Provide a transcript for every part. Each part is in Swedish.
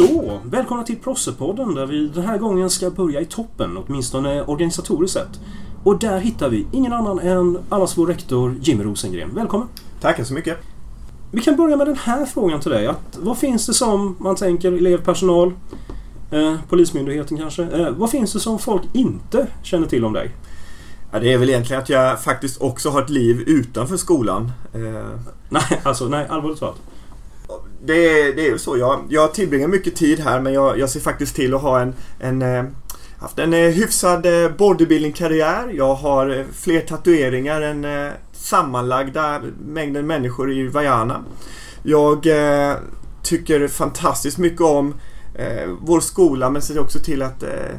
Så, välkomna till Prossepodden där vi den här gången ska börja i toppen, åtminstone organisatoriskt sett. Och där hittar vi ingen annan än allas vår rektor Jimmy Rosengren. Välkommen! Tackar så mycket. Vi kan börja med den här frågan till dig. Att, vad finns det som man tänker elev, personal, eh, Polismyndigheten kanske. Eh, vad finns det som folk inte känner till om dig? Ja, det är väl egentligen att jag faktiskt också har ett liv utanför skolan. Eh, Nej, alltså nej, allvarligt talat det, är, det är ju så. Jag, jag tillbringar mycket tid här men jag, jag ser faktiskt till att ha en, en eh, haft en eh, hyfsad eh, bodybuilding-karriär. Jag har fler tatueringar än sammanlagda mängden människor i Vajana. Jag eh, tycker fantastiskt mycket om eh, vår skola men ser också till att eh,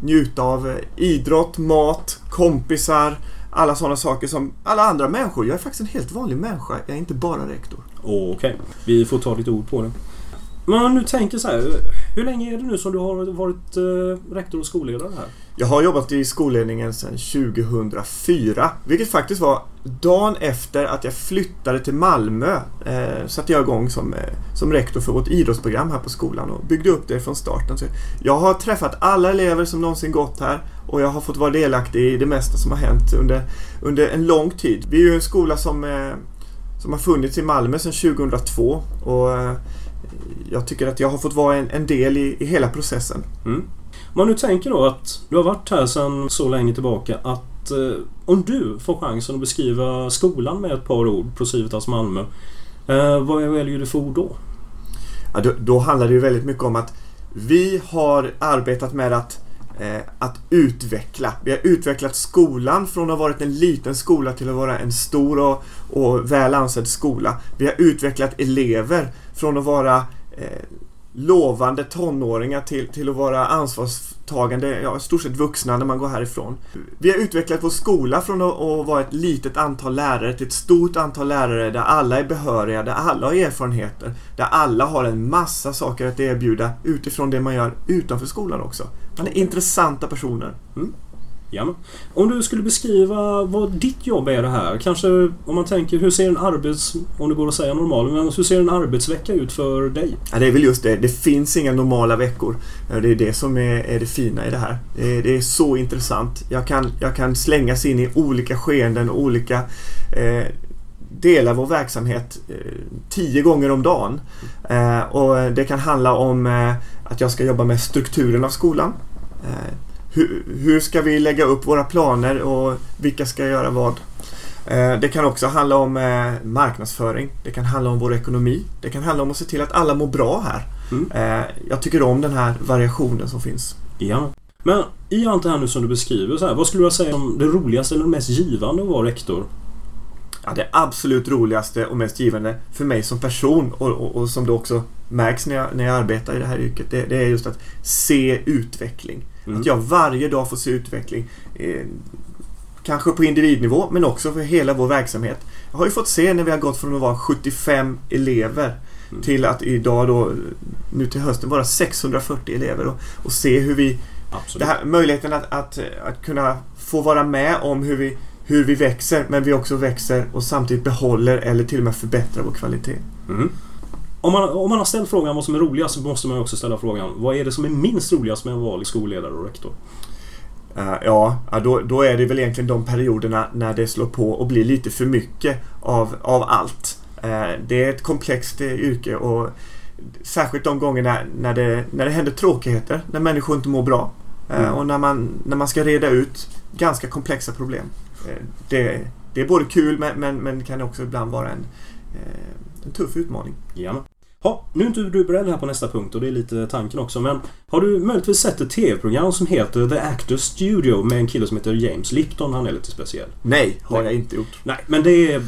njuta av idrott, mat, kompisar, alla sådana saker som alla andra människor. Jag är faktiskt en helt vanlig människa. Jag är inte bara rektor. Okej, vi får ta lite ord på det. Men om du tänker så här, hur länge är det nu som du har varit eh, rektor och skolledare här? Jag har jobbat i skolledningen sedan 2004, vilket faktiskt var dagen efter att jag flyttade till Malmö. Eh, satte jag igång som, eh, som rektor för vårt idrottsprogram här på skolan och byggde upp det från starten. Så jag har träffat alla elever som någonsin gått här och jag har fått vara delaktig i det mesta som har hänt under, under en lång tid. Vi är ju en skola som, eh, som har funnits i Malmö sedan 2002 och eh, jag tycker att jag har fått vara en, en del i, i hela processen. Mm. Om man nu tänker då att du har varit här sedan så länge tillbaka att eh, om du får chansen att beskriva skolan med ett par ord, Procivitas Malmö. Eh, vad väljer du för ord då? Ja, då, då handlar det ju väldigt mycket om att vi har arbetat med att, Eh, att utveckla. Vi har utvecklat skolan från att ha varit en liten skola till att vara en stor och, och väl ansedd skola. Vi har utvecklat elever från att vara eh, lovande tonåringar till, till att vara ansvarstagande, ja, i stort sett vuxna när man går härifrån. Vi har utvecklat vår skola från att, att vara ett litet antal lärare till ett stort antal lärare där alla är behöriga, där alla har erfarenheter, där alla har en massa saker att erbjuda utifrån det man gör utanför skolan också. Man är intressanta personer. Mm. Ja. Om du skulle beskriva vad ditt jobb är det här. Kanske om man tänker hur ser en arbets... Om det går att säga normal, men hur ser en arbetsvecka ut för dig? Ja, det är väl just det. Det finns inga normala veckor. Det är det som är, är det fina i det här. Det är, det är så intressant. Jag kan, jag kan slängas in i olika skeenden och olika eh, delar av vår verksamhet eh, tio gånger om dagen. Eh, och det kan handla om eh, att jag ska jobba med strukturen av skolan. Eh, hur, hur ska vi lägga upp våra planer och vilka ska göra vad? Eh, Det kan också handla om eh, marknadsföring. Det kan handla om vår ekonomi. Det kan handla om att se till att alla mår bra här. Mm. Eh, Jag tycker om den här variationen som finns. Ja. Men i allt det här nu som du beskriver, så här, vad skulle du säga om det roligaste eller mest givande att vara rektor? Ja, det absolut roligaste och mest givande för mig som person och, och, och som det också märks när jag, när jag arbetar i det här yrket, det, det är just att se utveckling. Mm. Att jag varje dag får se utveckling. Eh, kanske på individnivå men också för hela vår verksamhet. Jag har ju fått se när vi har gått från att vara 75 elever Mm. till att idag då, nu till hösten, vara 640 elever och, och se hur vi här, möjligheten att, att, att kunna få vara med om hur vi, hur vi växer, men vi också växer och samtidigt behåller eller till och med förbättrar vår kvalitet. Mm. Om, man, om man har ställt frågan vad som är roligast så måste man också ställa frågan vad är det som är minst roligast med att vara skolledare och rektor? Eh, ja, då, då är det väl egentligen de perioderna när det slår på och blir lite för mycket av, av allt. Eh, det är ett komplext eh, yrke och särskilt de gångerna när det, när det händer tråkigheter, när människor inte mår bra eh, Mm. och när man, när man ska reda ut ganska komplexa problem. Det, det är både kul men, men, men kan också ibland vara en, en tuff utmaning. Ja. Ha, nu är inte du beredd här på nästa punkt och det är lite tanken också men har du möjligtvis sett ett TV-program som heter The Actors Studio med en kille som heter James Lipton? Han är lite speciell. Nej, har Nej. jag inte gjort. Nej, men det är...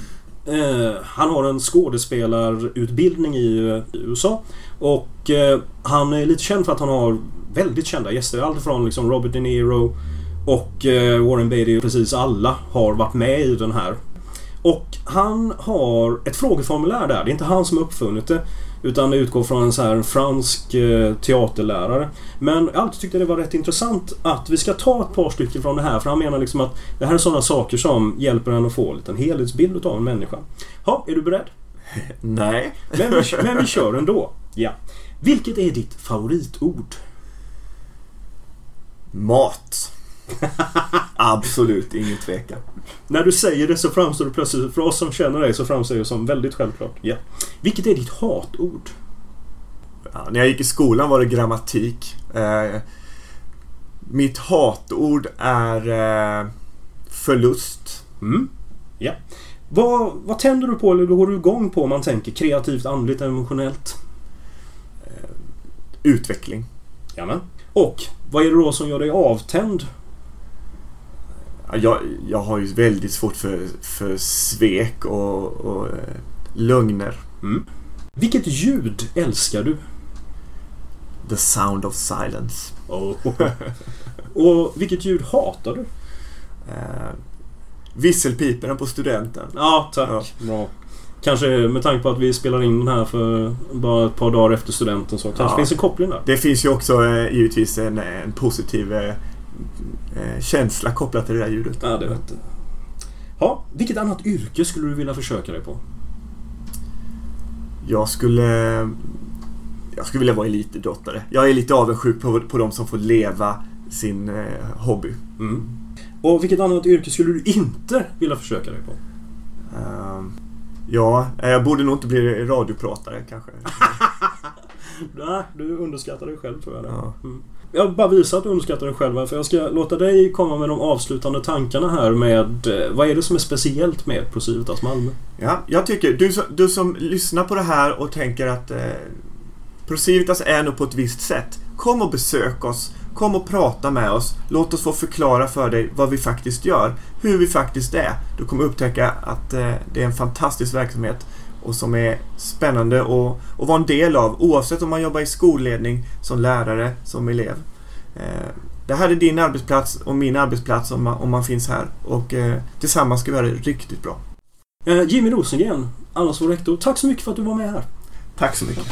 Eh, han har en skådespelarutbildning i, eh, i USA. Och eh, han är lite känd för att han har väldigt kända gäster. Allt från liksom Robert De Niro och eh, Warren Beatty. Precis alla har varit med i den här. Och han har ett frågeformulär där. Det är inte han som har uppfunnit det. Utan utgår från en så här fransk eh, teaterlärare. Men jag alltid tyckte det var rätt intressant att vi ska ta ett par stycken från det här. För han menar liksom att det här är sådana saker som hjälper en att få en liten helhetsbild av en människa. Ja, är du beredd? Nej. Men vi, men vi kör ändå. Ja. Vilket är ditt favoritord? Mat. Absolut, ingen tvekan. När du säger det så framstår det plötsligt, för oss som känner dig, så framstår det som väldigt självklart. Ja. Vilket är ditt hatord? Ja, när jag gick i skolan var det grammatik. Eh, mitt hatord är eh, förlust. Mm. Ja. Vad, vad tänder du på eller går du igång på om man tänker kreativt, andligt, emotionellt? Utveckling. Jamen. Och vad är det då som gör dig avtänd? Ja, Jag, jag har ju väldigt svårt för, för svek och, och eh, lögner. Mm. Vilket ljud älskar du? The sound of silence. Oh. Och vilket ljud hatar du? Eh, visselpiporna på studenten. Ja, tack. Bra. Kanske med tanke på att vi spelar in den här för bara ett par dagar efter studenten så kanske Ja. finns en koppling där. Det finns ju också eh, givetvis en, en positiv eh, känsla kopplat till det där ljudet. Ja, det vet jag. Ja, vilket annat yrke skulle du vilja försöka dig på? Jag skulle... Jag skulle vilja vara elitidrottare. Jag är lite avundsjuk på, på de som får leva sin eh, hobby. Mm. Och vilket annat yrke skulle du inte vilja försöka dig på? Ehm, ja, eh, jag borde nog inte bli radiopratare kanske. Nej, du underskattar dig själv tror jag. Ja. Mm. Jag bara visar att du underskattar dig själv här, för jag ska låta dig komma med de avslutande tankarna här med eh, vad är det som är speciellt med Procivitas Malmö? Ja, jag tycker, du, som- du som lyssnar på det här och tänker att eh, Procivitas är nog på ett visst sätt. Kom och besök oss. Kom och prata med oss. Låt oss få förklara för dig vad vi faktiskt gör. Hur vi faktiskt är. Du kommer upptäcka att eh, det är en fantastisk verksamhet och som är spännande att, att vara en del av oavsett om man jobbar i skolledning, som lärare, som elev. Eh, det här är din arbetsplats och min arbetsplats om man, om man finns här och eh, tillsammans ska vi göra det riktigt bra. Eh, Jimmy Rosengren, allas vår rektor, tack så mycket för att du var med här. Tack så mycket.